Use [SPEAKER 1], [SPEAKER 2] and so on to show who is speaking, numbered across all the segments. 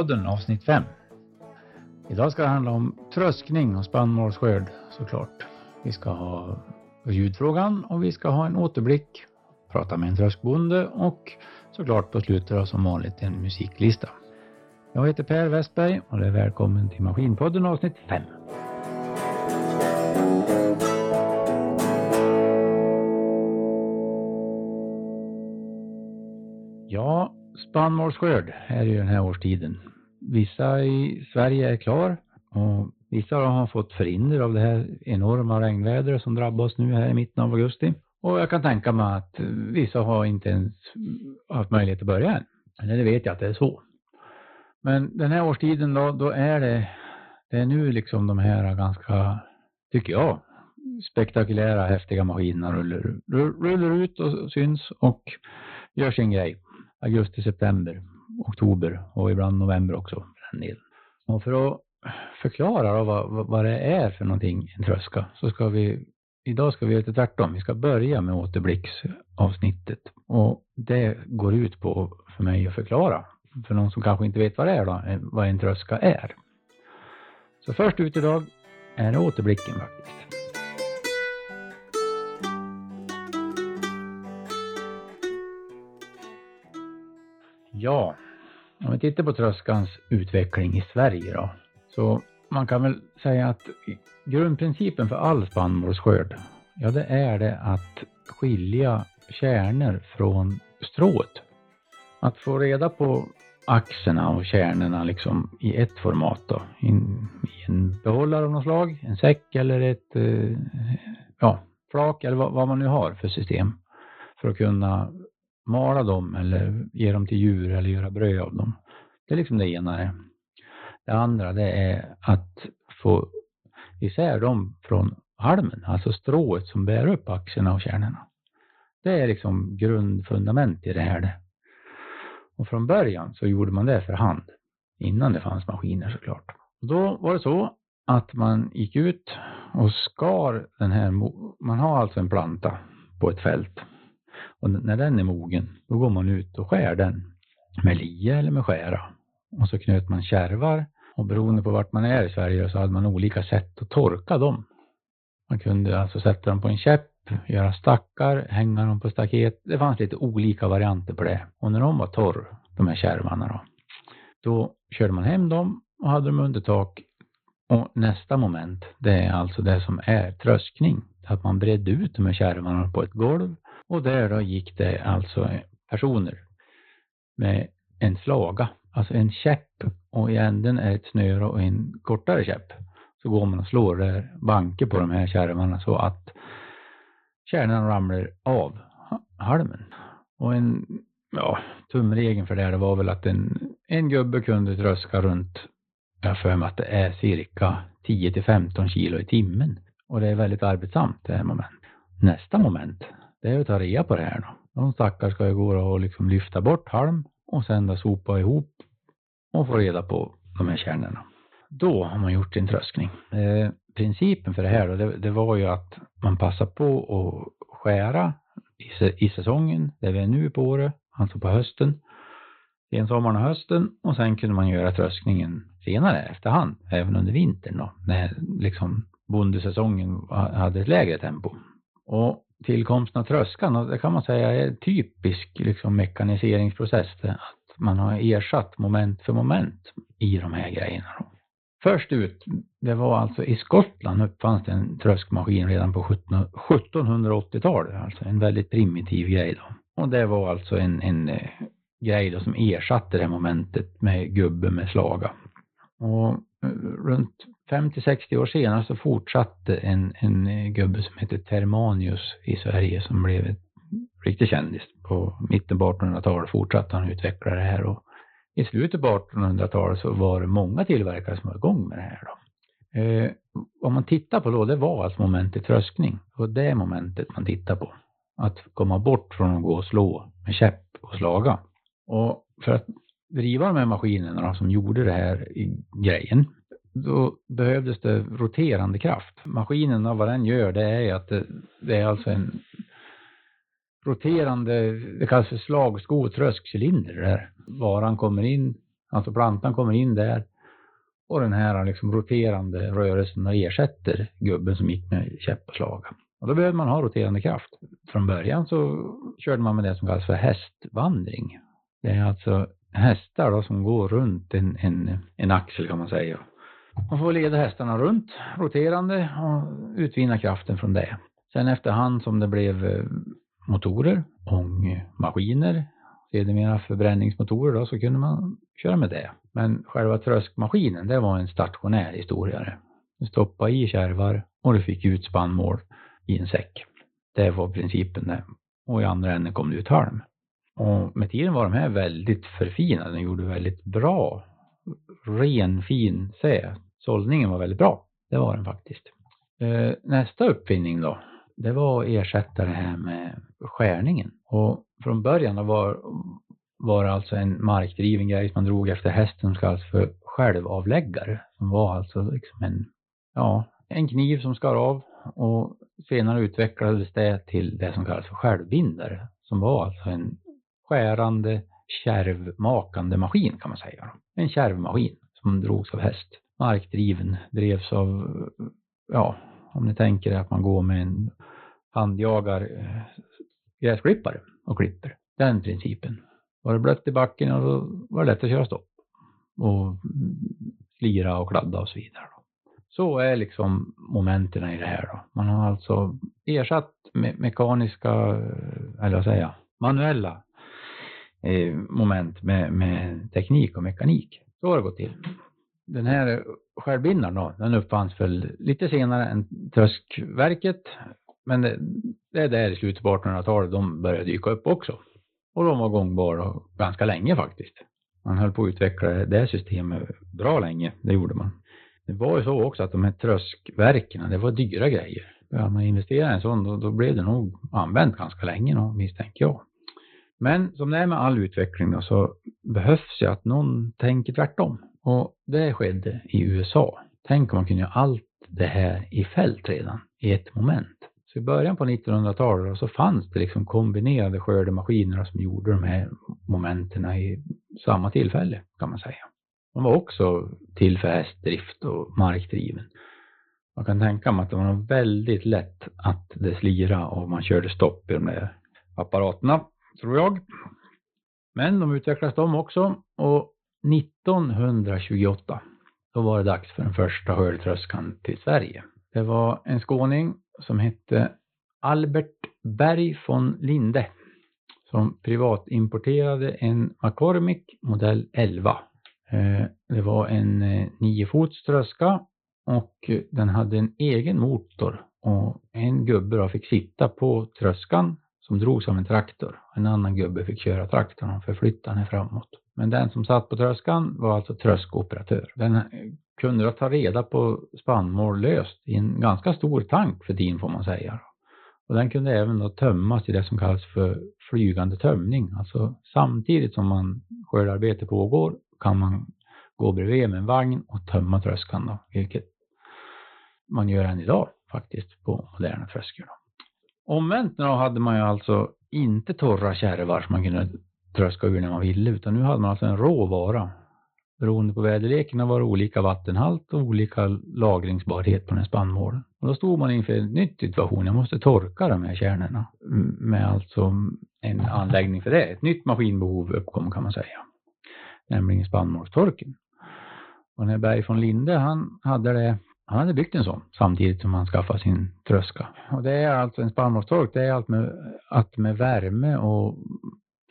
[SPEAKER 1] Maskinpodden avsnitt 5. Idag ska det handla om tröskning och spannmålsskörd såklart. Vi ska ha ljudfrågan och vi ska ha en återblick, prata med en tröskbonde och såklart på slutet då som vanligt en musiklista. Jag heter Per Westberg och det är välkommen till Maskinpodden avsnitt 5. Spannmålsskörd är ju den här årstiden. Vissa i Sverige är klar och vissa har fått förhinder av det här enorma regnvädret som drabbar oss nu här i mitten av augusti. Och jag kan tänka mig att vissa har inte ens haft möjlighet att börja än. Eller det vet jag att det är så. Men den här årstiden då, då är det, det är nu liksom de här ganska, tycker jag, spektakulära häftiga maskinerna rullar, rullar ut och syns och gör sin grej. Augusti, september, oktober och ibland november också för. Och för att förklara då vad, vad det är för någonting, en tröska, så ska vi Idag ska vi göra lite tvärtom. Vi ska börja med återblicksavsnittet och det går ut på för mig att förklara för någon som kanske inte vet vad det är då, vad en tröska är. Så först ut idag är återblicken faktiskt. Ja, om vi tittar på tröskans utveckling i Sverige då, så man kan väl säga att grundprincipen för all spannmålsskörd, ja det är det att skilja kärnor från strået. Att få reda på axerna och kärnorna liksom i ett format då, i en behållare av något slag, en säck eller ett eh, ja, flak eller vad, vad man nu har för system för att kunna mala dem eller ge dem till djur eller göra bröd av dem. Det är liksom det ena. Det andra det är att få isär dem från halmen, alltså strået som bär upp axlarna och kärnorna. Det är liksom grundfundament i det här. Och från början så gjorde man det för hand, innan det fanns maskiner såklart. Då var det så att man gick ut och skar den här, man har alltså en planta på ett fält och när den är mogen, då går man ut och skär den med lie eller med skära. Och så knöt man kärvar och beroende på vart man är i Sverige så hade man olika sätt att torka dem. Man kunde alltså sätta dem på en käpp, göra stackar, hänga dem på staket. Det fanns lite olika varianter på det. Och när de var torr, de här kärvarna då, då körde man hem dem och hade dem under tak. Och nästa moment, det är alltså det som är tröskning. Att man bredde ut de här kärvarna på ett golv och där då gick det alltså personer med en slaga, alltså en käpp och i änden är ett snöre och en kortare käpp. Så går man och slår där banker på de här kärvarna så att kärnan ramlar av halmen. Och en, ja, tumregeln för det här var väl att en, en gubbe kunde tröska runt, jag för mig att det är cirka 10 till 15 kilo i timmen. Och det är väldigt arbetsamt det här momentet. Nästa moment, det är att ta rea på det här då. De stackars ska ju gå och liksom lyfta bort halm och sen då sopa ihop och få reda på de här kärnorna. Då har man gjort sin tröskning. Eh, principen för det här då, det, det, var ju att man passar på att skära i, i säsongen, där vi är nu på året, alltså på hösten, sensommaren och hösten och sen kunde man göra tröskningen senare efterhand, även under vintern då, när liksom bondesäsongen hade ett lägre tempo. Och tillkomsten av tröskan, och det kan man säga är en typisk liksom, mekaniseringsprocess. Att man har ersatt moment för moment i de här grejerna. Först ut, det var alltså i Skottland uppfanns det en tröskmaskin redan på 1780-talet, alltså en väldigt primitiv grej då. Och det var alltså en, en eh, grej då som ersatte det här momentet med gubbe med slaga. Och eh, runt 50-60 år senare så fortsatte en, en eh, gubbe som hette Termanius i Sverige som blev ett riktig kändis. På mitten på 1800-talet fortsatte han utveckla det här och i slutet på 1800-talet så var det många tillverkare som var igång med det här. Då. Eh, vad man tittar på då, det var alltså momentet tröskning. Och det är momentet man tittar på. Att komma bort från att gå och slå med käpp och slaga. Och för att driva de här maskinerna då, som gjorde det här i grejen, då behövdes det roterande kraft. Maskinen, vad den gör, det är att det, det är alltså en roterande, det kallas för slagsko och tröskcylinder där varan kommer in, Alltså plantan kommer in där och den här liksom roterande rörelsen ersätter gubben som gick med käpp och slaga. Och då behöver man ha roterande kraft. Från början så körde man med det som kallas för hästvandring. Det är alltså hästar då som går runt en, en, en axel kan man säga. Man får leda hästarna runt, roterande och utvinna kraften från det. Sen efterhand som det blev eh, motorer, ångmaskiner, sedermera förbränningsmotorer då, så kunde man köra med det. Men själva tröskmaskinen, det var en stationär historia. Du stoppade i kärvar och du fick ut spannmål i en säck. Det var principen där. Och i andra änden kom det ut halm. Och med tiden var de här väldigt förfinade. De gjorde väldigt bra, ren, fin sä. Sållningen var väldigt bra. Det var den faktiskt. Eh, nästa uppfinning då, det var att ersätta det här med skärningen. Och från början var, var det alltså en markdriven grej som man drog efter hästen som kallas för självavläggare. Som var alltså liksom en, ja, en kniv som skar av och senare utvecklades det till det som kallas för självbindare. Som var alltså en skärande, kärvmakande maskin kan man säga. En kärvmaskin som drogs av häst. Markdriven, drevs av, ja, om ni tänker att man går med en handjagar eh, gräsklippare och klipper. Den principen. Var det blött i backen och var det lätt att köra stopp. Och slira och kladda och så vidare. Så är liksom momenten i det här då. Man har alltså ersatt me mekaniska, eh, eller vad säger jag, manuella eh, moment med, med teknik och mekanik. Så har det gått till. Den här självbindaren då, den uppfanns väl lite senare än tröskverket. Men det, det är där i slutet på 1800-talet de började dyka upp också. Och de var gångbara ganska länge faktiskt. Man höll på att utveckla det systemet bra länge, det gjorde man. Det var ju så också att de här tröskverken, det var dyra grejer. Ja, man investera i en sån, då, då blev det nog använt ganska länge då, misstänker jag. Men som det är med all utveckling då, så behövs ju att någon tänker tvärtom. Och det skedde i USA. Tänk om man kunde göra allt det här i fält redan, i ett moment. Så i början på 1900-talet så fanns det liksom kombinerade skördemaskiner som gjorde de här momenten i samma tillfälle kan man säga. De var också till för hästdrift och markdriven. Man kan tänka mig att det var väldigt lätt att det slira och man körde stopp i de där apparaterna, tror jag. Men de utvecklades de också och 1928 då var det dags för den första skördtröskan till Sverige. Det var en skåning som hette Albert Berg von Linde som privatimporterade en McCormick modell 11 eh, det var en eh, 9-fots tröska och den hade en egen motor och en gubbe fick sitta på tröskan som drogs av en traktor. En annan gubbe fick köra traktorn och förflytta den framåt. Men den som satt på tröskan var alltså tröskoperatör. Den kunde då ta reda på spannmål löst i en ganska stor tank för din får man säga. Och den kunde även då tömmas i det som kallas för flygande tömning. Alltså samtidigt som man skördearbete pågår kan man gå bredvid med en vagn och tömma tröskan då, vilket man gör än idag faktiskt på moderna tröskor. Omvänt då hade man ju alltså inte torra kärvar som man kunde tröska ur när man ville, utan nu hade man alltså en råvara. Beroende på väderleken var det olika vattenhalt och olika lagringsbarhet på den här spannmålen. Och då stod man inför en ny situation. Jag måste torka de här kärnorna med alltså en anläggning för det. Ett nytt maskinbehov uppkom kan man säga nämligen spannmålstorken. Och när Berg von Linde, han hade det, han hade byggt en sån samtidigt som han skaffade sin tröska. Och det är alltså en spannmålstork, det är allt med, att med värme och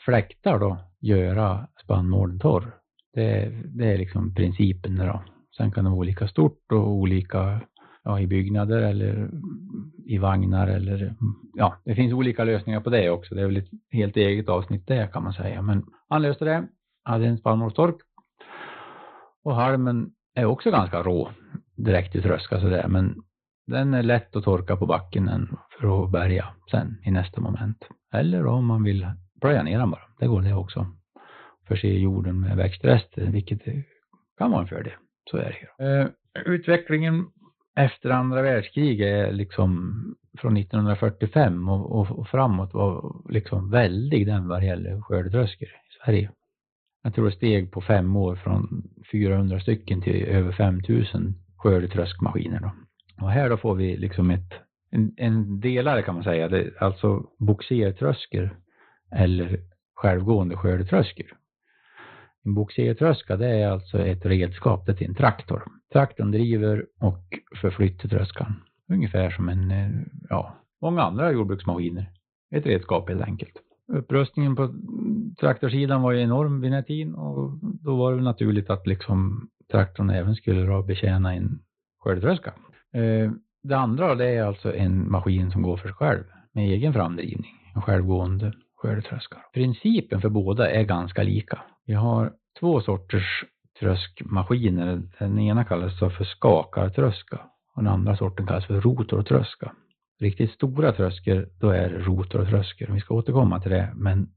[SPEAKER 1] fläktar då göra spannmålen torr. Det, det är liksom principen då. Sen kan det vara olika stort och olika ja, i byggnader eller i vagnar eller ja, det finns olika lösningar på det också. Det är väl ett helt eget avsnitt det kan man säga. Men han löste det hade en spannmålstork. Och halmen är också ganska rå direkt i tröska sådär, men den är lätt att torka på backen för att bärga sen i nästa moment. Eller om man vill plöja ner den bara, det går det också. Förse jorden med växtrester, vilket kan vara en fördel. Så är det. Uh, utvecklingen efter andra världskriget är liksom från 1945 och, och, och framåt var liksom väldig den vad det gäller skördetröskor i Sverige. jag tror det steg på fem år från 400 stycken till över 5000 skördetröskmaskiner. Då. Och här då får vi liksom ett, en, en delare kan man säga, det, alltså boxertröskor eller självgående skördetröskor. En boxertröska det är alltså ett redskap det till en traktor. Traktorn driver och förflyttar tröskan. Ungefär som en, eh, ja, många andra jordbruksmaskiner. Ett redskap helt enkelt. Upprustningen på traktorsidan var ju enorm vid den här tiden och då var det naturligt att liksom traktorn även skulle då betjäna en skördetröska. Eh, det andra det är alltså en maskin som går för sig själv med egen framdrivning, en självgående skördetröska. Principen för båda är ganska lika. Vi har två sorters tröskmaskiner. Den ena kallas för skakartröska och den andra sorten kallas för rotortröska. Riktigt stora tröskor, då är det rotortröskor. Vi ska återkomma till det, men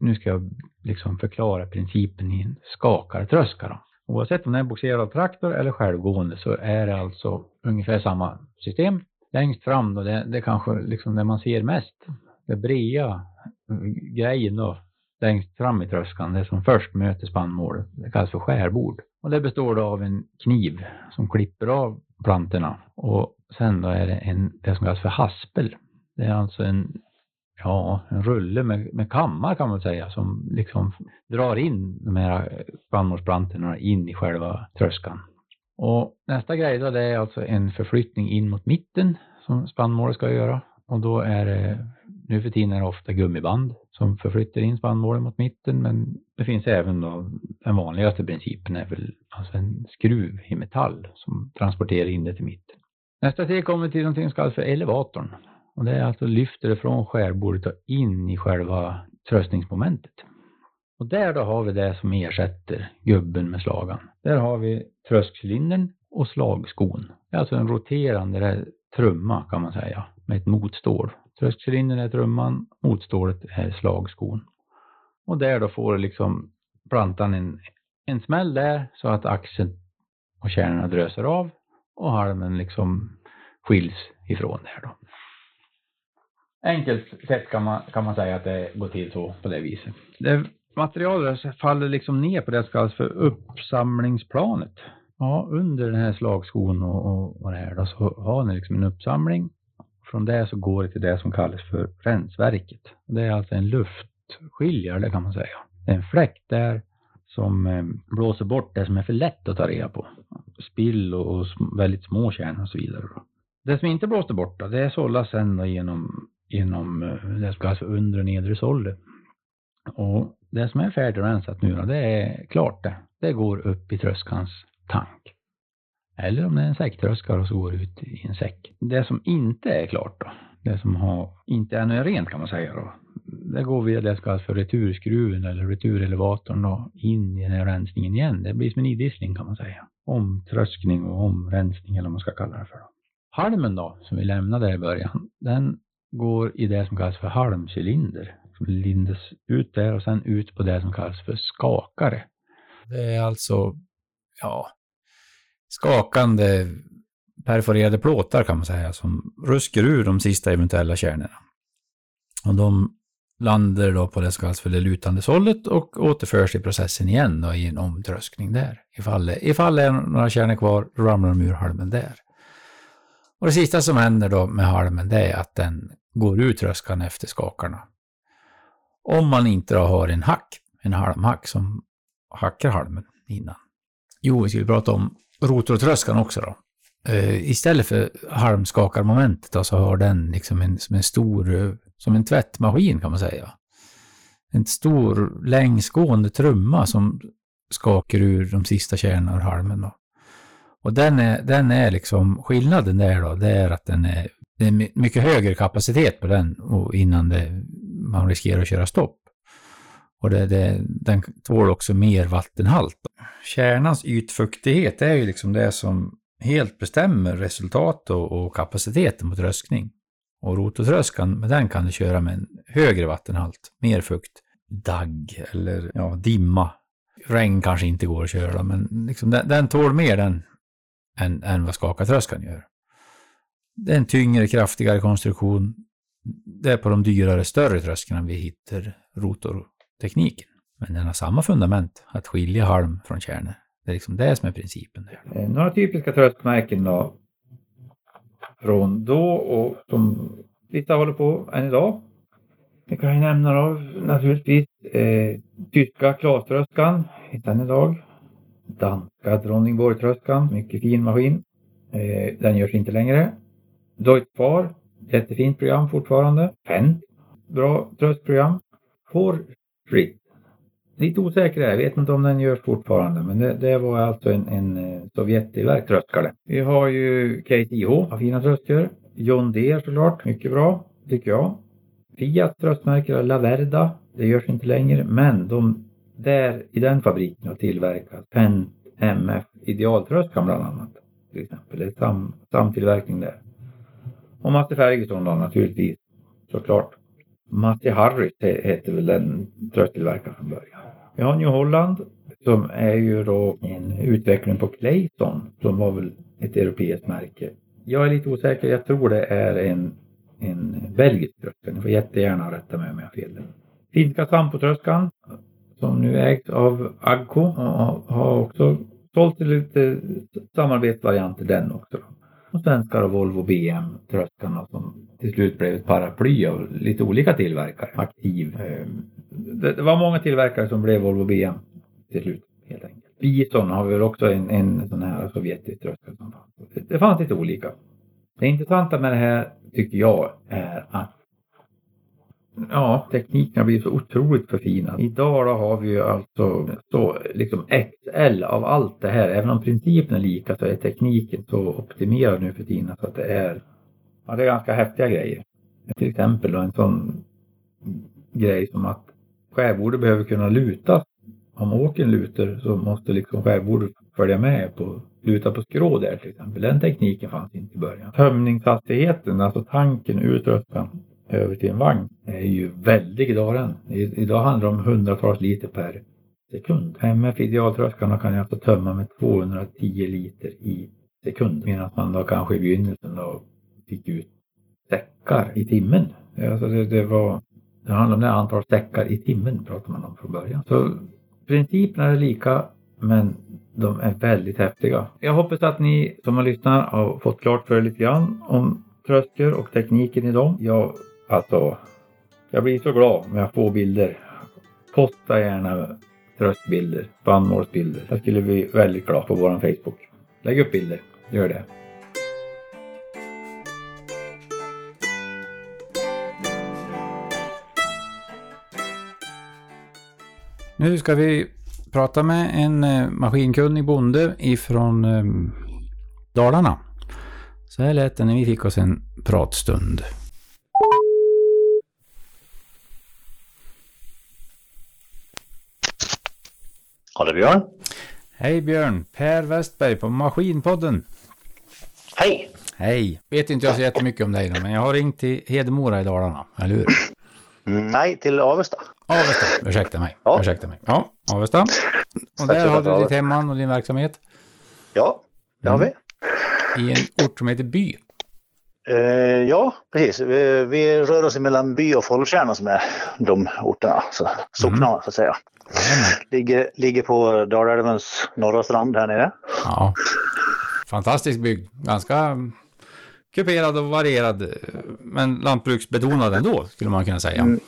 [SPEAKER 1] nu ska jag liksom förklara principen i en skakartröska. Då. Oavsett om det är boxerad traktor eller självgående så är det alltså ungefär samma system. Längst fram då, det, det kanske liksom det man ser mest, det breda grejen då, längst fram i tröskan, det som först möter spannmålet, det kallas för skärbord. Och det består då av en kniv som klipper av plantorna och sen då är det en, det som kallas för haspel. Det är alltså en, ja, en rulle med, med kammar kan man säga som liksom drar in de här spannmålsplantorna in i själva tröskan. Och nästa grej då det är alltså en förflyttning in mot mitten som spannmålet ska göra och då är det nu för tiden är det ofta gummiband som förflyttar in spannmålen mot mitten, men det finns även då, den vanligaste principen är väl alltså en skruv i metall som transporterar in det till mitten. Nästa steg kommer till någonting som kallas för elevatorn. Och det är alltså lyfter det från skärbordet och in i själva tröstningsmomentet. Och där då har vi det som ersätter gubben med slagan. Där har vi tröskcylindern och slagskon. Det är alltså en roterande trumma kan man säga med ett motstål Tröskcylindern är trumman, motstålet är slagskon. Och där då får liksom plantan en, en smäll där så att axeln och kärnorna dröser av och halmen liksom skiljs ifrån där då. Enkelt sett kan man, kan man säga att det går till så på det viset. Det materialet faller liksom ner på det som kallas för uppsamlingsplanet. Ja, under den här slagskon och, och, och det här då så har ni liksom en uppsamling från det så går det till det som kallas för rensverket. Det är alltså en luftskiljare, kan man säga. Det är en fläkt där som eh, blåser bort det som är för lätt att ta reda på. Spill och, väldigt små kärnor och så vidare. Det som inte blåste bort då, det sållas sen då genom, genom eh, det som kallas för undre och nedre sålde. Och det som är färdigrensat nu då, det är klart det. Det går upp i tröskans tank. Eller om det är en säcktröskare och så går det ut i en säck. Det som inte är klart då, det som har, inte är rent kan man säga då, det går via det som kallas för returskruven eller returelevatorn då, in i den här rensningen igen. Det blir som en idissling kan man säga. Omtröskning och omrensning eller vad man ska kalla det för. Då. Halmen då, som vi lämnade i början, den går i det som kallas för halmcylinder. Som lindas ut där och sen ut på det som kallas för skakare. Det är alltså, ja, skakande perforerade plåtar kan man säga, som ruskar ur de sista eventuella kärnorna. Och de landar då på det som kallas för det lutande sållet och återförs i processen igen då, i en omtröskning där. Ifall det, ifall det är några kärnor kvar, ramlar de ur halmen där. Och det sista som händer då med halmen, det är att den går ur tröskan efter skakarna. Om man inte då har en hack, en halmhack som hackar halmen innan. Jo, vi skulle prata om rotortröskan också då. Uh, istället för halmskakarmomentet då, så har den liksom en, som en stor, eh, som en tvättmaskin kan man säga. En stor längsgående trumma som skakar ur de sista kärnorna ur halmen då. Och den är, den är liksom, skillnaden där då, det är att den är, det är mycket högre kapacitet på den och innan det, man riskerar att köra stopp. Och det, det, den tål också mer vattenhalt. Kärnans ytfuktighet är ju liksom det som helt bestämmer resultat och, och kapaciteten på tröskning. Och rototröskan, med den kan du köra med en högre vattenhalt, mer fukt, dagg eller ja, dimma. Regn kanske inte går att köra, men liksom den, den tål mer den än, än vad skakartröskan gör. Det är en tyngre, kraftigare konstruktion. Det är på de dyrare, större tröskorna vi hittar rotortekniken.
[SPEAKER 2] Men den har samma fundament, att skilja halm från kärnor. Det är liksom det som är principen. Där.
[SPEAKER 1] Eh, några typiska tröskmärken då. Från då och som vissa håller på än idag. Vi kan ju nämna då naturligtvis eh, tyska Klaströskan, än idag. Danska Dronningborgtröskan, mycket fin maskin. Eh, den görs inte längre. Deutpar, jättefint program fortfarande. Fent, bra tröskprogram. Fortschritt. Lite osäker är jag, vet inte om den görs fortfarande, men det, det var alltså en, en eh, Sovjettillverkad tröskare. Vi har ju KTH, har fina tröskor. John Deere såklart, mycket bra, tycker jag. Fiat tröskmärke, Laverda, det görs inte längre, men de där i den fabriken har tillverkat Penn MF idealtröskan bland annat. Till exempel, det är sam, samtillverkning där. Och Matti Ferguson då naturligtvis, såklart. Matti Harris heter väl den trösttillverkaren från början. Vi har New Holland som är ju då en utveckling på Clayton som var väl ett europeiskt märke. Jag är lite osäker, jag tror det är en, en belgisk tröska. Ni får jättegärna rätta mig om jag har fel. Finska Sampo-tröskan som nu ägs av Agco har också sålt lite samarbetsvarianter den också. Och svenskar och Volvo BM tröskarna som till slut blev ett paraply av lite olika tillverkare. Aktiv. Eh, det, det var många tillverkare som blev Volvo BM till slut helt enkelt. Bison har vi väl också en, en sån här sovjetisk tröska. Det fanns lite olika. Det intressanta med det här tycker jag är att Ja, tekniken har blivit så otroligt förfinad. Idag då har vi ju alltså så liksom XL av allt det här. Även om principen är lika så är tekniken så optimerad nu för tiden så att det är, ja, det är ganska häftiga grejer. Till exempel då en sån grej som att skärbordet behöver kunna luta. Om åken lutar så måste liksom skärbordet följa med på luta på skrå där till exempel. Den tekniken fanns inte i början. Tömningshastigheten, alltså tanken ur tröskan över till en vagn är ju väldig idag den. Idag handlar det om hundratals liter per sekund. MF idealtröskarna kan ju alltså tömma med 210 liter i sekund. Medan man då kanske i begynnelsen då fick ut säckar i timmen. Alltså det, det var, det handlar om det antal säckar i timmen pratar man om från början. Så principerna är lika men de är väldigt häftiga. Jag hoppas att ni som har lyssnat har fått klart för er lite grann om tröskor och tekniken i dem. Jag Alltså, jag blir så glad när jag får bilder. Posta gärna tröskbilder, spannmålsbilder. Jag skulle bli väldigt glad på vår Facebook. Lägg upp bilder, gör det.
[SPEAKER 2] Nu ska vi prata med en eh, maskinkunnig bonde ifrån eh, Dalarna. Så här lät det när vi fick oss en pratstund.
[SPEAKER 3] Är Björn.
[SPEAKER 2] Hej Björn! Per Westberg på Maskinpodden.
[SPEAKER 3] Hej!
[SPEAKER 2] Hej! Vet inte jag så jättemycket om dig då, men jag har ringt till Hedemora i Dalarna, eller hur?
[SPEAKER 3] Nej, till Avesta.
[SPEAKER 2] Avesta, ursäkta mig. Ja. Ursäkta mig. Ja, Avesta. Och där har du ditt hemman och din verksamhet?
[SPEAKER 3] Ja, det har mm.
[SPEAKER 2] vi. I en ort som heter By?
[SPEAKER 3] Eh, ja, precis. Vi, vi, rör oss mellan By och Follkärna som är de orterna, så, socknarna mm. så att säga. Ligger, ligger på Dalälvens norra strand här nere.
[SPEAKER 2] Ja. Fantastisk bygd. Ganska kuperad och varierad. Men lantbruksbetonad ändå, skulle man kunna säga. Mm.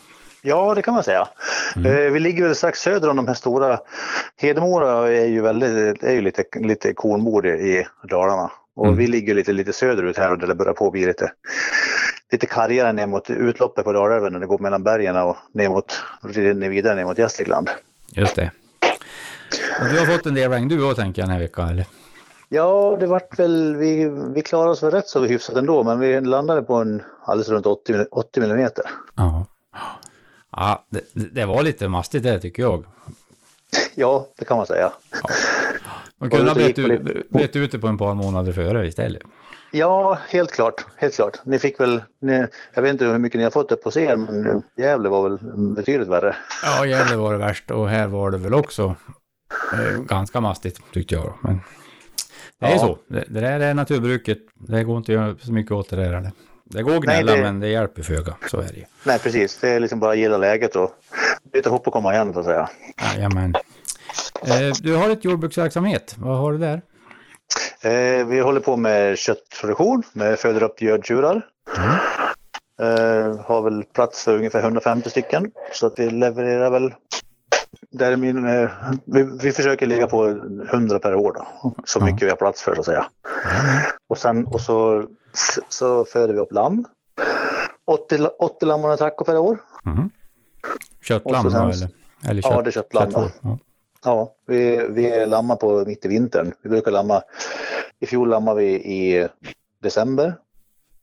[SPEAKER 3] Ja, det kan man säga. Mm. Eh, vi ligger väl strax söder om de här stora. Hedemora är ju, väldigt, är ju lite, lite kornbord i Dalarna. Och mm. vi ligger lite, lite söderut här och där det börjar på bli lite, lite kargare ner mot utloppet på Dalälven när det går mellan bergen och ner mot, vidare ner mot Gästrikland.
[SPEAKER 2] Just det. Och du har fått en del regn du också tänker jag den här veckan eller?
[SPEAKER 3] Ja, det vart väl, vi, vi klarade oss väl rätt så hyfsat ändå, men vi landade på en alldeles runt 80, 80 millimeter.
[SPEAKER 2] Ja, ja det, det, var lite mastigt det tycker jag.
[SPEAKER 3] Ja, det kan man säga. Ja.
[SPEAKER 2] Man kunde ha blivit ute på en par månader före istället.
[SPEAKER 3] Ja, helt klart. Helt klart. Ni fick väl, ni, jag vet inte hur mycket ni har fått det på scen, men Gävle var väl betydligt värre.
[SPEAKER 2] Ja, Gävle var det värst och här var det väl också eh, ganska mastigt tyckte jag. Men det är ja. så. Det, det där är naturbruket. Det går inte att göra så mycket åt det där. Det går att gnälla, Nej, det... men det hjälper föga. Så är det ju.
[SPEAKER 3] Nej, precis. Det är liksom bara att gilla läget och byta ihop och komma igen så att säga.
[SPEAKER 1] Jajamän. Eh, du har ett jordbruksverksamhet. Vad har du där?
[SPEAKER 3] Eh, vi håller på med köttproduktion, med föder upp gödtjurar. Mm. Eh, har väl plats för ungefär 150 stycken. Så att vi levererar väl där min, eh, vi, vi, försöker ligga på 100 per år då, så mycket vi har plats för så att säga. Och sen och så, så föder vi upp lamm. 80, 80 lamm och en taco per år.
[SPEAKER 1] Mm. Köttlamm
[SPEAKER 3] sen,
[SPEAKER 1] eller? eller kött,
[SPEAKER 3] ja, det är köttlamm. Ja. ja, vi, vi lammar på mitt i vintern. Vi brukar lamma, i fjol lammade vi i december.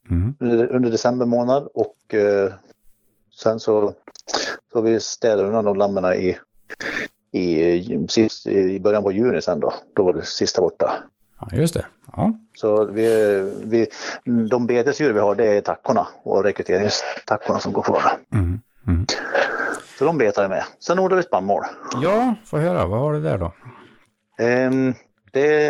[SPEAKER 3] Mm. Under, under, december månad och eh, sen så, så vi städade undan de lammen i i, sist, i början på juni sen då. Då var det sista borta.
[SPEAKER 1] Ja, just det. Ja.
[SPEAKER 3] Så vi, vi, de betesdjur vi har det är tackorna och rekryteringstackorna som går kvar. Mm. Mm. Så de betar med. Sen odlar vi spannmål.
[SPEAKER 1] Ja, få höra. Vad har du där då?
[SPEAKER 3] Um, det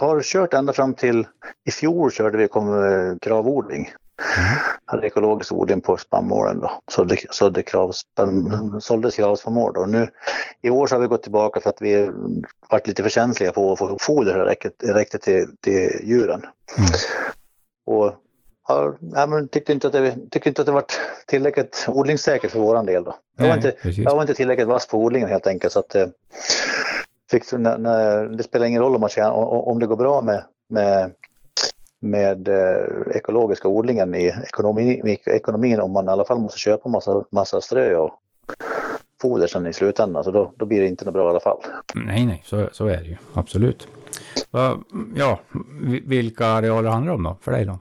[SPEAKER 3] har kört ända fram till i fjol körde vi kom, kravodling. Mm. Hade ekologisk odling på spannmålen då. Sålde, sålde krav, såldes kravspannmål då. Nu, I år så har vi gått tillbaka för att vi varit lite för känsliga på att få foder som räckte, räckte till, till djuren. Mm. Och ja, men tyckte inte att det, tyckte inte att det var tillräckligt odlingssäkert för våran del då. Jag var, inte, jag var inte tillräckligt vass på odlingen helt enkelt så att eh, fick, när, när, det spelar ingen roll om, man tjänar, om det går bra med, med med eh, ekologiska odlingen i ekonomi, ekonomin om man i alla fall måste köpa massa, massa strö och foder sen i slutändan. Så då, då blir det inte något bra i alla fall.
[SPEAKER 1] Nej, nej, så, så är det ju. Absolut. Ja, vilka arealer handlar det om då, för dig då?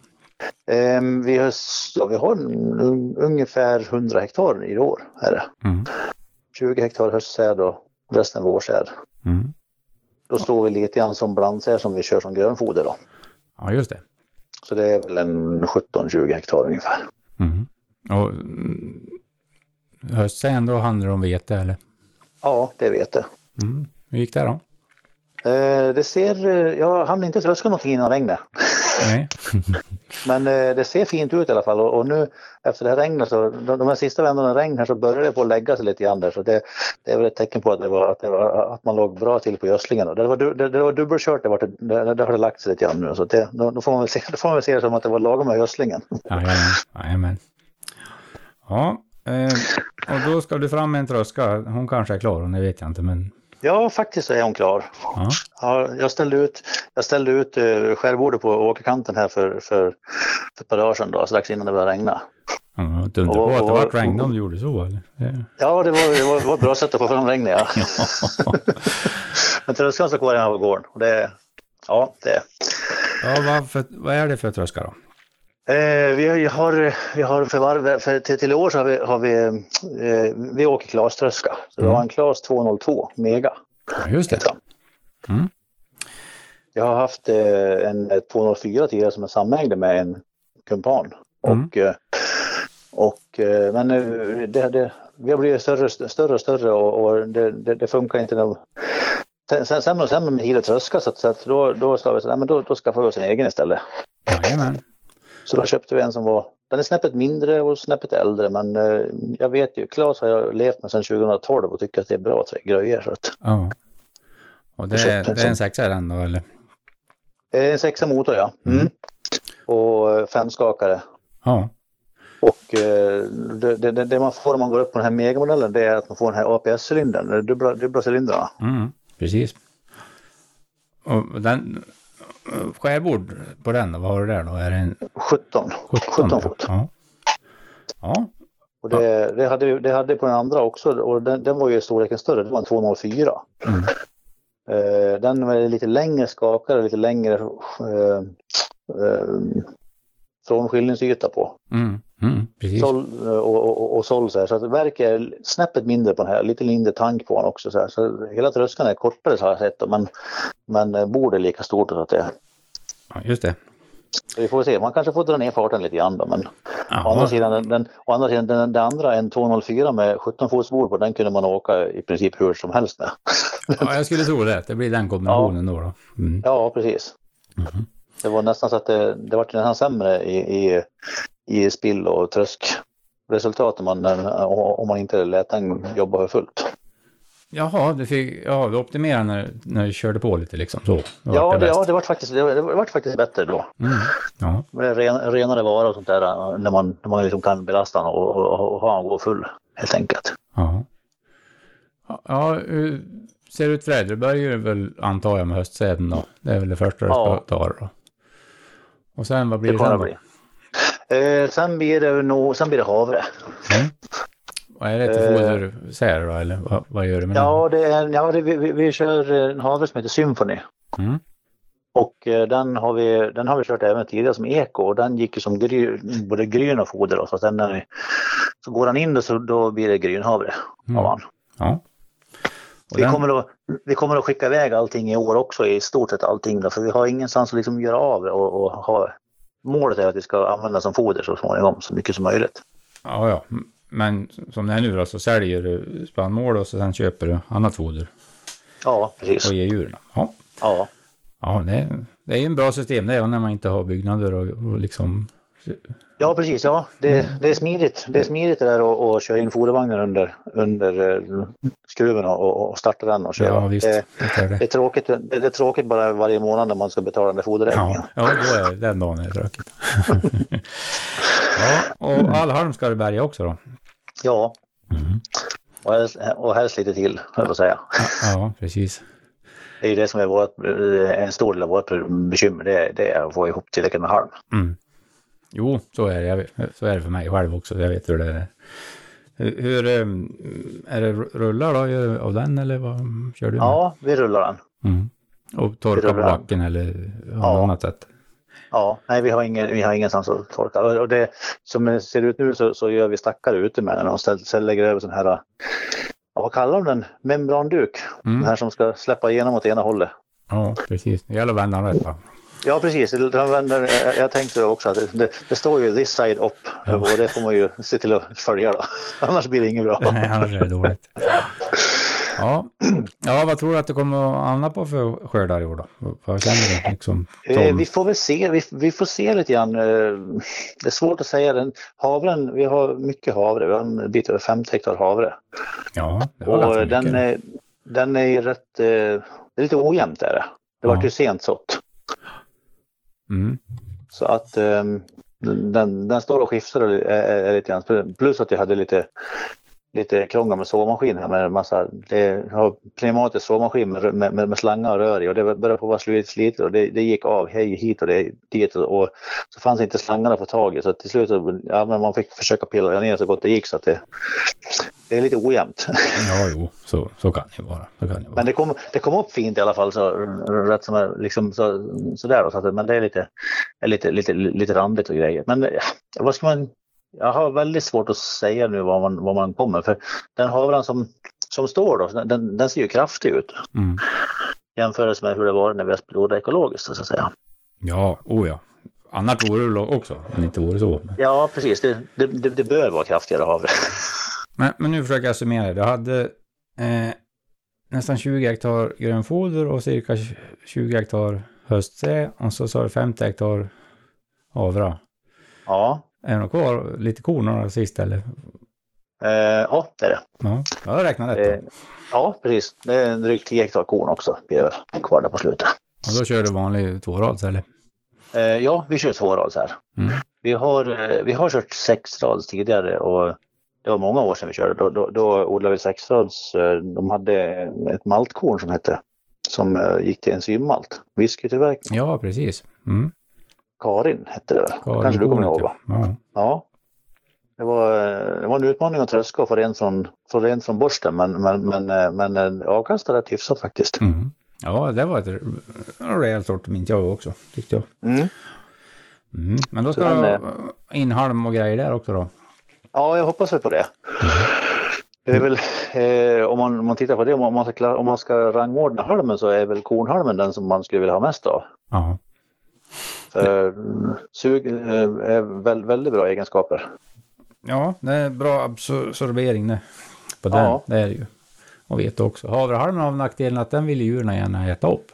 [SPEAKER 3] Eh, vi, har, ja, vi har ungefär 100 hektar i år. Är det. Mm. 20 hektar höstsäd och resten vårsäd. Mm. Då står vi lite grann som blandsäd som vi kör som grönfoder då.
[SPEAKER 1] Ja, just det.
[SPEAKER 3] Så det är väl en 17-20 hektar ungefär.
[SPEAKER 1] Mm. Och mm, höstsäden då handlar det om vete eller?
[SPEAKER 3] Ja, det är vete.
[SPEAKER 1] Mm. Hur gick det då?
[SPEAKER 3] Eh, det ser, eh, jag hann inte tröska någonting innan regnet.
[SPEAKER 1] Nej.
[SPEAKER 3] Men eh, det ser fint ut i alla fall och, och, nu efter det här regnet så de, de här sista vändarna regn här så börjar det på att lägga sig lite grann där så det, det är väl ett tecken på att, det var, att, det var, att man låg bra till på gödslingen. Det var, det, det var dubbelkört, det, var, det, det har det lagt sig lite grann nu så det, då, då, får man väl se, då får man väl se det som att det var lagom med gödslingen.
[SPEAKER 1] Jajamän. Ja, eh, och då ska du fram med en tröska. Hon kanske är klar, det vet jag inte men
[SPEAKER 3] Ja, faktiskt så är hon klar. Ja. Ja, jag ställde ut, jag ställde ut uh, skärbordet på åkerkanten här för, för, för ett par dagar sedan, då, strax innan det började regna.
[SPEAKER 1] Ja, du inte på att det var regn om du gjorde så? Eller?
[SPEAKER 3] Ja, det var, det, var, det var ett bra sätt att få fram regnet. Ja. Men tröskan står kvar hemma på gården. Och det, ja, det.
[SPEAKER 1] Ja, vad, för, vad är det för tröska då?
[SPEAKER 3] Eh, vi har, vi har för, varv, för till, till i år så har vi, har vi, eh, vi åker Klas-tröska. Så mm. vi har en Klas 202 Mega.
[SPEAKER 1] Just det. Mm.
[SPEAKER 3] Jag har haft eh, en 204 tidigare som jag samägde med en kumpan. Mm. Och, eh, och, eh, men eh, det, det, vi har blivit större, större och större och, och det, det, det, funkar inte. När, sen, sämre och sämre med hil tröska så, att, så att då, då så, nej, men då, då skaffar vi oss en egen istället.
[SPEAKER 1] Jajamän.
[SPEAKER 3] Så då köpte vi en som var, den är snäppet mindre och snäppet äldre men eh, jag vet ju, Klas har jag levt med sedan 2012 och tycker att det är bra grejer. Så att,
[SPEAKER 1] ja. Och det är, det är en sexa den då eller?
[SPEAKER 3] En sexa motor ja. Mm. Mm. Och eh, femskakare.
[SPEAKER 1] Ja.
[SPEAKER 3] Och eh, det, det, det, man får om man går upp på den här megamodellen det är att man får den här APS-cylindern, dubbla, dubbla cylindrarna.
[SPEAKER 1] Mm, precis. Och den, skärbord på den, vad har du där då? Är det en...
[SPEAKER 3] 17. 17, 17 fot.
[SPEAKER 1] Ja. ja.
[SPEAKER 3] Och det, det, hade, det hade på den andra också och den, den var ju storleken större, det var en 204. Mm. Uh, den var lite längre skakare, lite längre uh, uh, frånskiljningsyta på.
[SPEAKER 1] Mm. Mm,
[SPEAKER 3] sol, och, och, och sol så här. Så att verket är snäppet mindre på den här, lite mindre tank på den också. Så, här. så hela tröskeln är kortare så har jag sett men, men bordet är lika stort. Så att det,
[SPEAKER 1] ja, just det.
[SPEAKER 3] Så vi får se, man kanske får dra ner farten lite grann då, men å andra sidan, den, den, å andra sidan den, den andra, en 204 med 17 fots bord på, den kunde man åka i princip hur som helst med.
[SPEAKER 1] ja, jag skulle tro det. Det blir den kombinationen ja. då. då.
[SPEAKER 3] Mm. Ja, precis. Mm. Det var nästan så att det, det var nästan sämre i, i, i spill och trösk resultat om man, om man inte lät den jobba för fullt.
[SPEAKER 1] Jaha, du, fick, ja, du optimerade när, när du körde på lite liksom så?
[SPEAKER 3] Det ja, det, ja, det var faktiskt, det var, det var faktiskt bättre då.
[SPEAKER 1] Mm. Ja.
[SPEAKER 3] Med ren, renare vara och sånt där när man, när man liksom kan belasta den och, och, och ha den gå full helt enkelt.
[SPEAKER 1] Ja. Ja, hur ser det ut för dig? Du börjar väl antar jag med höstsäden då? Det är väl det första du ska ta då? Och sen vad blir det, det sen? Bli.
[SPEAKER 3] Eh, sen blir det nog, sen blir det havre. Mm.
[SPEAKER 1] Vad är det till fodersäd då eller vad, vad, gör du med
[SPEAKER 3] ja, den? Det är, ja, det, vi, vi, vi kör en havre som heter Symphony. Mm. Och eh, den har, vi, den har vi kört även tidigare som eko och den gick ju som gry, både gryn och foder. Då, så, att den, när så går den in då, så då blir det grynhavre mm. av han. Ja. Vi, kommer att, vi kommer att skicka iväg allting i år också, i stort sett allting. Då, för vi har ingenstans att liksom göra av och, och ha, målet är att vi ska använda som foder så småningom, så mycket som möjligt.
[SPEAKER 1] Ja, ja. Men som det är nu då så säljer du spannmål och så sen köper du annat foder.
[SPEAKER 3] Ja, precis.
[SPEAKER 1] Och ger djuren. Ja. Ja. Ja, det, det är ju en bra system det är när man inte har byggnader och, och liksom
[SPEAKER 3] Ja precis, ja. Det, det, är smidigt. Det är smidigt det där att köra in fodervagnen under, under eh, skruven och, och starta den och köra.
[SPEAKER 1] Ja, visst, det,
[SPEAKER 3] det, är det. är tråkigt, det, är tråkigt bara varje månad när man ska betala den där foderräkningen.
[SPEAKER 1] Ja, ja då är den dagen är det tråkigt. ja, och all halm ska du bärga också då?
[SPEAKER 3] Ja. Mm. Och, helst, och helst lite till, höll jag säga.
[SPEAKER 1] Ja, precis.
[SPEAKER 3] Det är ju det som är vårt, en stor del av vårt bekymmer, det, det är att få ihop tillräckligt med halm. Mm.
[SPEAKER 1] Jo, så är det. så är det för mig själv också. Jag vet hur det är. Hur, ehm, är det rullar då av den eller vad kör du med?
[SPEAKER 3] Ja, vi rullar den. Mm.
[SPEAKER 1] Och torkar på backen eller på ja. annat sätt?
[SPEAKER 3] Ja, nej vi har, ingen, vi har ingenstans att torka. Och det, som det ser ut nu så, så gör vi stackare ute med den och sen lägger över sån här, vad kallar de den? Membranduk. Mm. Den här som ska släppa igenom åt ena hållet.
[SPEAKER 1] Ja, precis. Det gäller att vända den rätt?
[SPEAKER 3] Ja precis, jag tänkte också att det, det, står ju this side up ja. och det får man ju se till att följa då. Annars blir det inget bra.
[SPEAKER 1] Nej, annars är det dåligt. Ja. ja, vad tror du att det kommer att hamna på för skördar i år då? Vad känner du? Liksom,
[SPEAKER 3] eh, vi får väl se, vi, vi, får se lite grann. Eh, det är svårt att säga. Den, havren, vi har mycket havre, vi har en bit över 50 hektar havre.
[SPEAKER 1] Ja,
[SPEAKER 3] det var och den är, den är rätt, eh, det är lite ojämnt är det. Det ja. vart ju sent sått. Mm. Så att um, den, den står och skiftar lite grann. Plus att jag hade lite lite krångel med sågmaskin här med massa, det har pneumatisk sågmaskin med, med, med, slangar och rör i och det började på att vara slitet och det, det, gick av hej hit och det, dit och, och så fanns inte slangarna att få tag i så till slut ja, men man fick försöka pilla ner så gott det gick så att det, det är lite ojämnt.
[SPEAKER 1] Ja, jo, så, så kan det vara. Så kan det vara.
[SPEAKER 3] Men det kom, det kom upp fint i alla fall så rätt som liksom så, där då, så att, men det är lite, lite, lite, lite randigt och grejer. Men vad ska man jag har väldigt svårt att säga nu var man, var man kommer för den havran som, som står då, den, den ser ju kraftig ut. Mm. Jämfört med hur det var när vi har ekologiskt så att säga.
[SPEAKER 1] Ja, oh ja. Annars vore det också, men inte vore så.
[SPEAKER 3] Ja, precis. Det, det, det, det bör vara kraftigare havre.
[SPEAKER 1] Men, men nu försöker jag summera. Du hade eh, nästan 20 hektar grönfoder och cirka 20 hektar höstsä och så sa du 50 hektar havra.
[SPEAKER 3] Ja.
[SPEAKER 1] Är det något kvar? Lite korn sist eller?
[SPEAKER 3] Eh, ja, det är det.
[SPEAKER 1] Ja, jag räknar rätt.
[SPEAKER 3] Eh, ja, precis. Det är drygt 10 hektar korn också blir det kvar där på slutet.
[SPEAKER 1] Och då kör du vanlig tvårads eller?
[SPEAKER 3] Eh, ja, vi kör tvårads här. Mm. Vi, har, eh, vi har kört sexrads tidigare och det var många år sedan vi körde. Då, då, då odlade vi sexrads. Eh, de hade ett maltkorn som hette som eh, gick till enzymmalt, whiskytillverkning.
[SPEAKER 1] Ja, precis. Mm.
[SPEAKER 3] Karin hette det. Karin Kanske du kommer ihåg va? Ja. ja. Det var, det var en utmaning att tröska och få rent från, få rent från borsten men, men, men, men eh, avkastade rätt hyfsat faktiskt.
[SPEAKER 1] Mm. Ja, det var ett rejält sortiment jag också tyckte jag. Mm. Mm. Men då ska du ha in halm och grejer där också då?
[SPEAKER 3] Ja, jag hoppas väl på det. Det är väl, eh, om, man, om man tittar på det, om man, ska, om man ska rangordna halmen så är väl kornhalmen den som man skulle vilja ha mest av.
[SPEAKER 1] Ja.
[SPEAKER 3] Eh, sug eh, är väldigt, väldigt bra egenskaper.
[SPEAKER 1] Ja, det är bra absorbering det. På den, ja. det är det ju. Och vet också. Havrehalmen har nackdelen att den vill djuren gärna äta upp.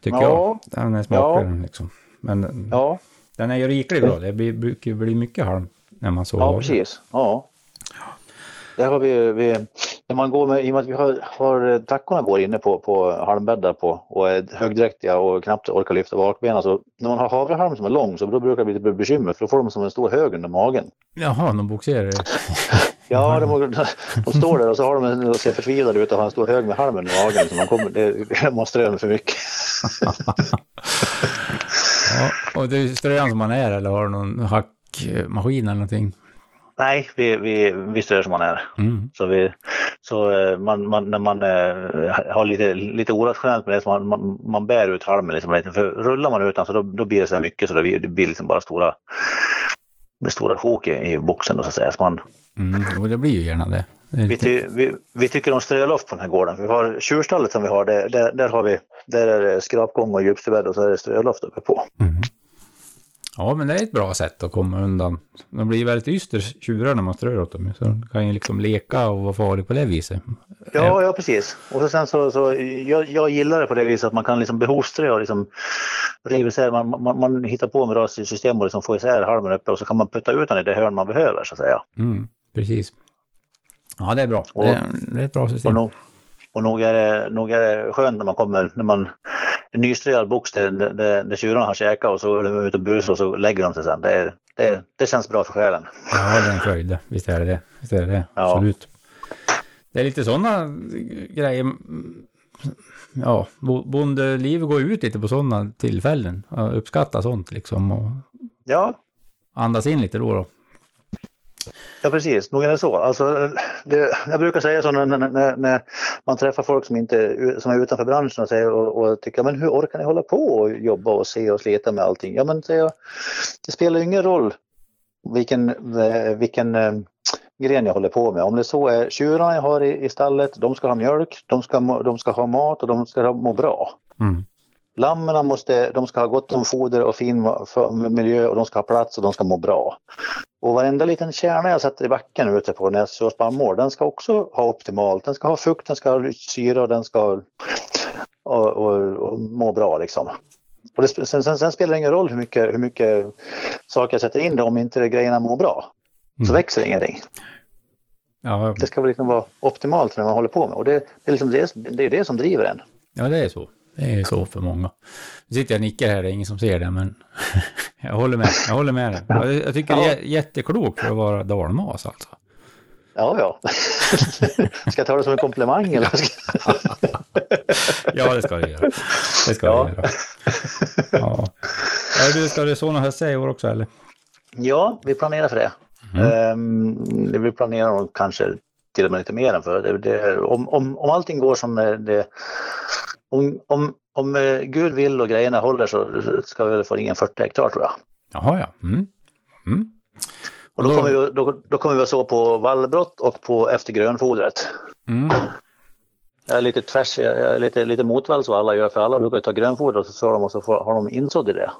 [SPEAKER 1] Tycker ja. jag. Den är smakligare ja. liksom. Men ja. den är ju riklig bra. Det blir, brukar bli mycket halm när man sover.
[SPEAKER 3] Ja, precis. Ja. Där har vi, vi, när man går med, i och med att vi har, har tackorna går inne på, på halmbäddar på och är högdräktiga och knappt orkar lyfta bakbenen. Så när man har havrehalm som är lång så då brukar det bli lite bekymmer för då får de som en stor hög under magen.
[SPEAKER 1] Jaha, de bogserar
[SPEAKER 3] Ja, de, de står där och så har de en, och ser förtvivlade ut och har en stor hög med halm under magen. Så man kommer, det, man strör för mycket.
[SPEAKER 1] ja, och det är ströan som man är eller har du någon hackmaskin eller någonting?
[SPEAKER 3] Nej, vi, vi, vi strör som man är.
[SPEAKER 1] Mm.
[SPEAKER 3] Så, vi, så eh, man, man, när man eh, har lite, lite orationellt med det, så man, man, man bär ut halmen liksom. För rullar man utan så då, då blir det så här mycket så det blir, det blir liksom bara stora, stora sjok i, i boxen då, så att säga. Så man,
[SPEAKER 1] Mm, jo, det blir ju gärna det.
[SPEAKER 3] vi, ty, vi, vi tycker om ströloft på den här gården. Vi har tjurstallet som vi har, där, där, där, har vi, där är det skrapgång och djupstubädd och så är det ströloft uppe på.
[SPEAKER 1] mm. Ja, men det är ett bra sätt att komma undan. De blir väldigt yster tjurar när man strör åt dem. Så de kan ju liksom leka och vara farlig på det viset.
[SPEAKER 3] Ja, ja precis. Och så sen så, så jag, jag gillar det på det viset att man kan liksom behovströ och liksom riva isär. Man, man, man hittar på med system och liksom få isär halmen uppe och så kan man putta ut den i det hörn man behöver så att säga.
[SPEAKER 1] Mm, precis. Ja, det är bra.
[SPEAKER 3] Och-
[SPEAKER 1] det, är, det är ett bra
[SPEAKER 3] Och
[SPEAKER 1] system.
[SPEAKER 3] nog, och nog, är det, nog är det skönt när man kommer, när man en nyströad box där, där tjurarna har käkat och så är de ute och busar och så lägger de sig sen. Det, det, det känns bra för själen.
[SPEAKER 1] Ja, det är en fröjd det. Visst är det det. Visst är det det.
[SPEAKER 3] Ja.
[SPEAKER 1] Absolut. Det är lite sådana grejer. Ja, bo- bondelivet går ut lite på sådana tillfällen. Uppskatta sånt liksom och
[SPEAKER 3] Ja,
[SPEAKER 1] andas in lite då. då.
[SPEAKER 3] Ja precis, nog är det så. Alltså, det, jag brukar säga så när, när, när, man träffar folk som, inte, som är utanför branschen och, säger, och, och tycker men hur orkar ni hålla på och jobba och se och slita med allting? Ja men jag, det spelar ju ingen roll vilken, eh, vilken eh, gren jag håller på med. Om det så är tjurarna jag har i, i stallet, de ska ha mjölk, de ska, de ska ha mat och de ska må bra.
[SPEAKER 1] Mm.
[SPEAKER 3] Lammen måste, de ska ha gott om foder och fin miljö och de ska ha plats och de ska må bra. Och varenda liten kärna jag sätter i backen ute på när jag sår spannmål, den ska också ha optimalt. Den ska ha fukt, den ska ha syra och den ska och, och, och må bra liksom. Och det, sen, sen, sen spelar det ingen roll hur mycket, hur mycket saker jag sätter in det om inte grejerna mår bra. Så
[SPEAKER 1] Mm.
[SPEAKER 3] växer ingenting.
[SPEAKER 1] Ja,
[SPEAKER 3] Det ska väl liksom vara optimalt när man håller på med. Och det, det är liksom det, det, är det som driver en.
[SPEAKER 1] ja, det är så. Det är så för många. Nu sitter jag och nickar här, det är ingen som ser det, men jag håller med. Jag håller med dig. Jag, jag tycker det är jä- jätteklok för att vara dalmas alltså.
[SPEAKER 3] Ja, ja. ska jag ta det som en komplimang eller?
[SPEAKER 1] Ja, det ska du göra. Det ska
[SPEAKER 3] Ja.
[SPEAKER 1] du göra. Ja. Ja, du, ska du så någon höst i år också eller?
[SPEAKER 3] Ja, vi planerar för det.
[SPEAKER 1] Mm.
[SPEAKER 3] Ehm, vi planerar nog kanske till och med lite mer än för det, det, om, om, om allting går som eh, det... Om, om, om eh, Gud vill och grejerna håller så ska vi väl få ringa 40 hektar tror jag.
[SPEAKER 1] Jaha, ja. Mm. Mm.
[SPEAKER 3] Och då kommer vi, då, då kommer vi att så på vallbrott och på efter grönfodret.
[SPEAKER 1] Mm.
[SPEAKER 3] Jag är lite tvärs, jag är lite, lite motvalls vad alla gör för alla brukar ta grönfoder och så sår de och så får, har de insådd i det.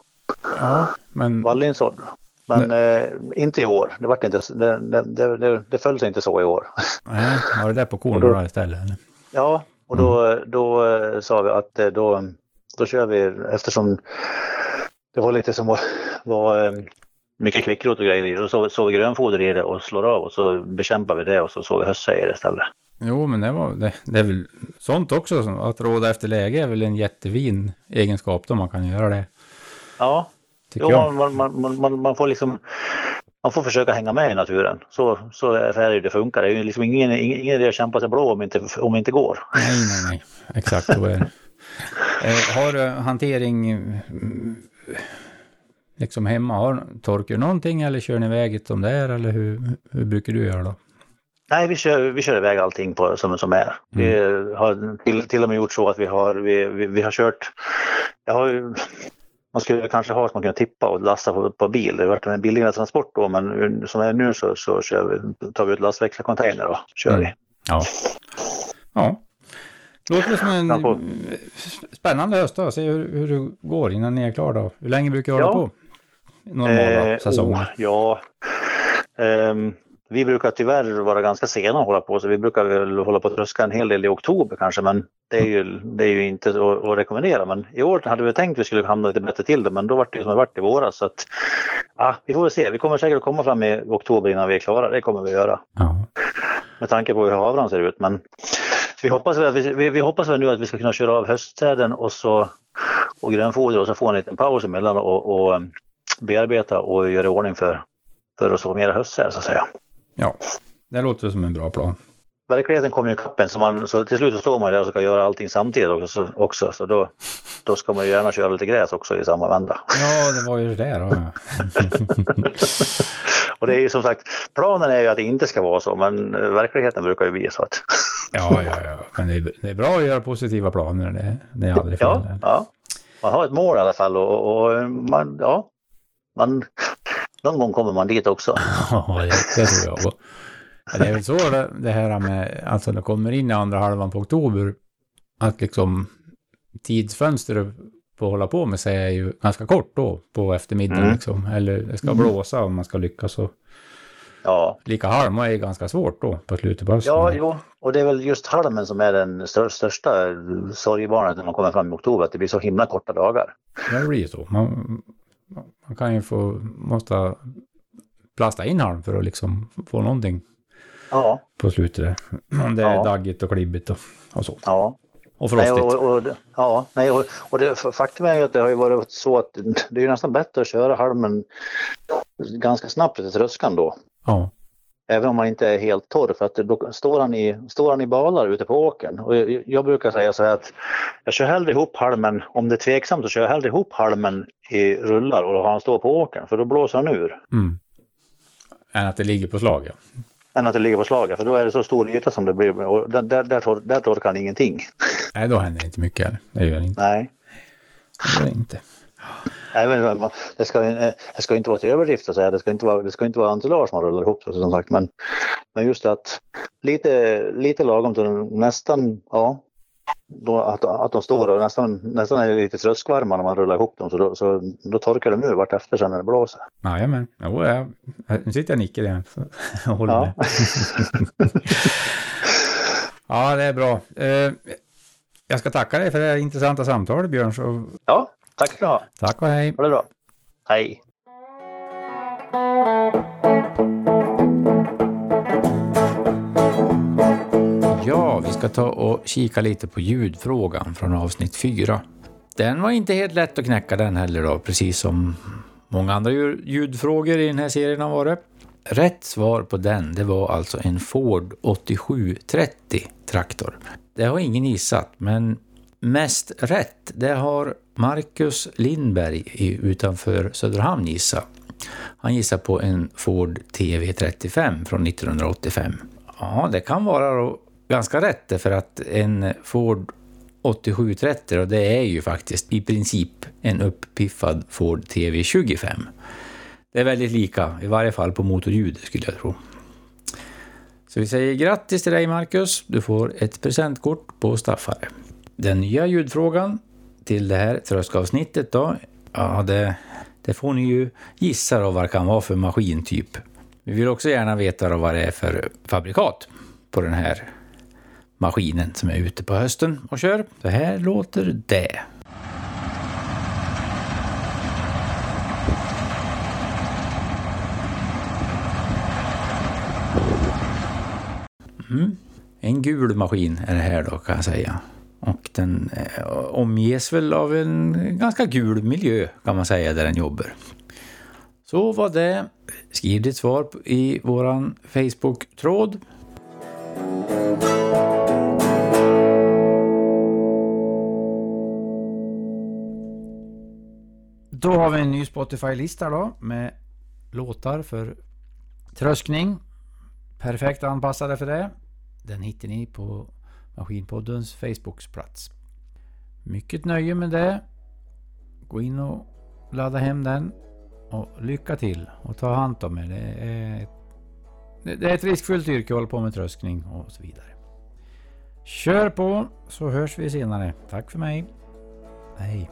[SPEAKER 1] Ja, men
[SPEAKER 3] Vallinsådd. Men eh, inte i år. Det, vart inte, det, det, det, det, föll sig inte så i år.
[SPEAKER 1] nej, var det där på korn
[SPEAKER 3] då-
[SPEAKER 1] då istället? Eller?
[SPEAKER 3] Ja, och då, då eh, sa vi att eh, då, då kör vi eftersom det var lite som var, var eh, mycket kvickrot och grejer i det. Då såg så vi grönfoder i det och slår av och så bekämpar vi det och så såg vi hössa i det istället.
[SPEAKER 1] Jo, men det, var, det, det är väl sånt också. Att råda efter läge är väl en jättefin egenskap då man kan göra det.
[SPEAKER 3] Ja, jo, man, man, man, man får liksom man får försöka hänga med i naturen. Så, så är det det funkar. Det är ju liksom ingen, ingen, ingen idé att kämpa sig blå om inte, om inte går.
[SPEAKER 1] Nej, nej, nej. Exakt så är det. Eh, har du hantering mm, liksom hemma? Har, torkar du någonting eller kör ni iväg det som det är? Eller hur, hur brukar du göra då?
[SPEAKER 3] Nej, vi kör, vi kör iväg allting på, som, som är. Vi har till, till och med gjort så att vi har, vi, vi, vi har kört... Jag har ju, man skulle kanske ha så man kunde tippa och lasta på, på bil. Det har varit en billigare transport då, men som det är nu så, så vi, tar vi ut lastväxlarcontainer och kör vi.
[SPEAKER 1] Ja. Ja. Låter som en spännande höst då. Se hur, hur det går innan ni är klara då. Hur länge brukar du hålla
[SPEAKER 3] Ja.
[SPEAKER 1] på? Normala
[SPEAKER 3] Eh,
[SPEAKER 1] säsonger.
[SPEAKER 3] oh, ja. Ehm, vi brukar tyvärr vara ganska sena att hålla på så vi brukar väl hålla på att tröska en hel del i oktober kanske men det är ju, det är ju inte att, att rekommendera. Men i år hade vi tänkt att vi skulle hamna lite bättre till det men då var det ju som det varit i våras. Så att, ja, vi får väl se. Vi kommer säkert att komma fram i oktober innan vi är klara. Det kommer vi göra.
[SPEAKER 1] Ja.
[SPEAKER 3] Med tanke på hur havran ser ut. Men vi hoppas, väl, vi, vi, vi hoppas väl nu att vi ska kunna köra av höstsäden och så och grönfoder och så få en liten paus emellan och, och um, bearbeta och göra i ordning för, för att så mera höstsäd så att säga.
[SPEAKER 1] Ja, det låter som en bra plan.
[SPEAKER 3] Verkligheten kommer ju ikapp en så, man, så till slut så står man där och ska göra allting samtidigt också. Så, också, så då, då ska man ju gärna köra lite gräs också i samma vända.
[SPEAKER 1] Ja, det var ju det där.
[SPEAKER 3] Och det är ju som sagt, planen är ju att det inte ska vara så men eh, verkligheten brukar ju bli så att
[SPEAKER 1] Ja, ja, ja. Men det är, det är bra att göra positiva planer. Det, det är aldrig fel.
[SPEAKER 3] ja, ja, man har ett mål i alla fall och, och man, ja, man, någon gång kommer man dit också.
[SPEAKER 1] Ja, det, tror jag. Ja, Det är väl så det, här med, alltså det kommer in i andra halvan på oktober, att liksom tidsfönstret på att hålla på med sig är ju ganska kort då på eftermiddagen
[SPEAKER 3] Mm.
[SPEAKER 1] liksom. Eller det ska blåsa om man ska lyckas och
[SPEAKER 3] Ja,
[SPEAKER 1] lika halma är ganska svårt då på slutet på hösten.
[SPEAKER 3] ja jo, och det är väl just halmen som är den stör, största sorgebarnet när man kommer fram i oktober, att det blir så himla korta dagar.
[SPEAKER 1] Det blir ju så. Man, man kan ju få, måste plasta in halm för att liksom få någonting
[SPEAKER 3] Ja,
[SPEAKER 1] på slutet. Om det är
[SPEAKER 3] Ja.
[SPEAKER 1] daggigt och klibbigt och, och så.
[SPEAKER 3] ja.
[SPEAKER 1] Och
[SPEAKER 3] Nej,
[SPEAKER 1] frostigt.
[SPEAKER 3] och, och, ja, nej, och, och det, faktum är ju att det har ju varit så att det är ju nästan bättre att köra halmen ganska snabbt till tröskan då.
[SPEAKER 1] Ja.
[SPEAKER 3] Även om man inte är helt torr för att då står han i, står han i balar ute på åkern. Och jag, jag brukar säga så här att jag kör hellre ihop halmen, om det är tveksamt så kör jag hellre ihop halmen i rullar och har han står på åkern för då blåser han ur.
[SPEAKER 1] Mm. Än att det ligger på slag, ja.
[SPEAKER 3] Än att det ligger på slaget för då är det så stor yta som det blir och där, där, där, tor- där torkar han ingenting.
[SPEAKER 1] Nej, då händer det inte mycket. Det gör det inte.
[SPEAKER 3] Nej.
[SPEAKER 1] Det gör det inte.
[SPEAKER 3] Nej, men det ska, det ska inte vara till överdrift att säga. Det ska inte vara, det ska inte vara entourage man rullar ihop som sagt. Men, men just att lite, lite lagom till nästan, ja, då, att, att de står och nästan, nästan är lite tröskvarma när man rullar ihop dem. Så då, så då torkar de ur vartefter sen när det blåser.
[SPEAKER 1] Jajamän. Jo, jag, nu sitter jag och nickar igen. Jag håller
[SPEAKER 3] Ja.
[SPEAKER 1] med. ja, det är bra. Eh, jag ska tacka dig för det här intressanta samtalet, Björn. Så
[SPEAKER 3] ja, tack ska du ha.
[SPEAKER 1] tack och hej.
[SPEAKER 3] Ha det bra. Hej.
[SPEAKER 1] Ja, vi ska ta och kika lite på ljudfrågan från avsnitt 4. Den var inte helt lätt att knäcka den heller då, precis som många andra ljud- ljudfrågor i den här serien har varit. Rätt svar på den, det var alltså en Ford 8730 traktor. Det har ingen gissat, men mest rätt, det har Marcus Lindberg utanför Söderhamn gissat. Han gissar på en Ford TV35 från 1985. Ja, det kan vara då ganska rätt för att en Ford 8730 och det är ju faktiskt i princip en uppiffad Ford TV25. Det är väldigt lika, i varje fall på motorljudet skulle jag tro. Så vi säger grattis till dig Marcus, du får ett presentkort på Staffare. Den nya ljudfrågan till det här tröskavsnittet då, ja det, det får ni ju gissa då vad det kan vara för maskintyp. Vi vill också gärna veta då vad det är för fabrikat på den här maskinen som är ute på hösten och kör. Så här låter det. Mm. En gul maskin är det här då kan jag säga. Och den eh, omges väl av en ganska gul miljö kan man säga där den jobbar. Så var det. Skriv ditt svar i våran Facebook-tråd. Då har vi en ny Spotify-lista då med låtar för tröskning. Perfekt anpassade för det. Den hittar ni på Maskinpoddens Facebooksplats. Mycket nöje med det. Gå in och ladda hem den. Och lycka till och ta hand om er. Det är, ett, det är ett riskfyllt yrke att hålla på med tröskning och så vidare. Kör på så hörs vi senare. Tack för mig. Hej.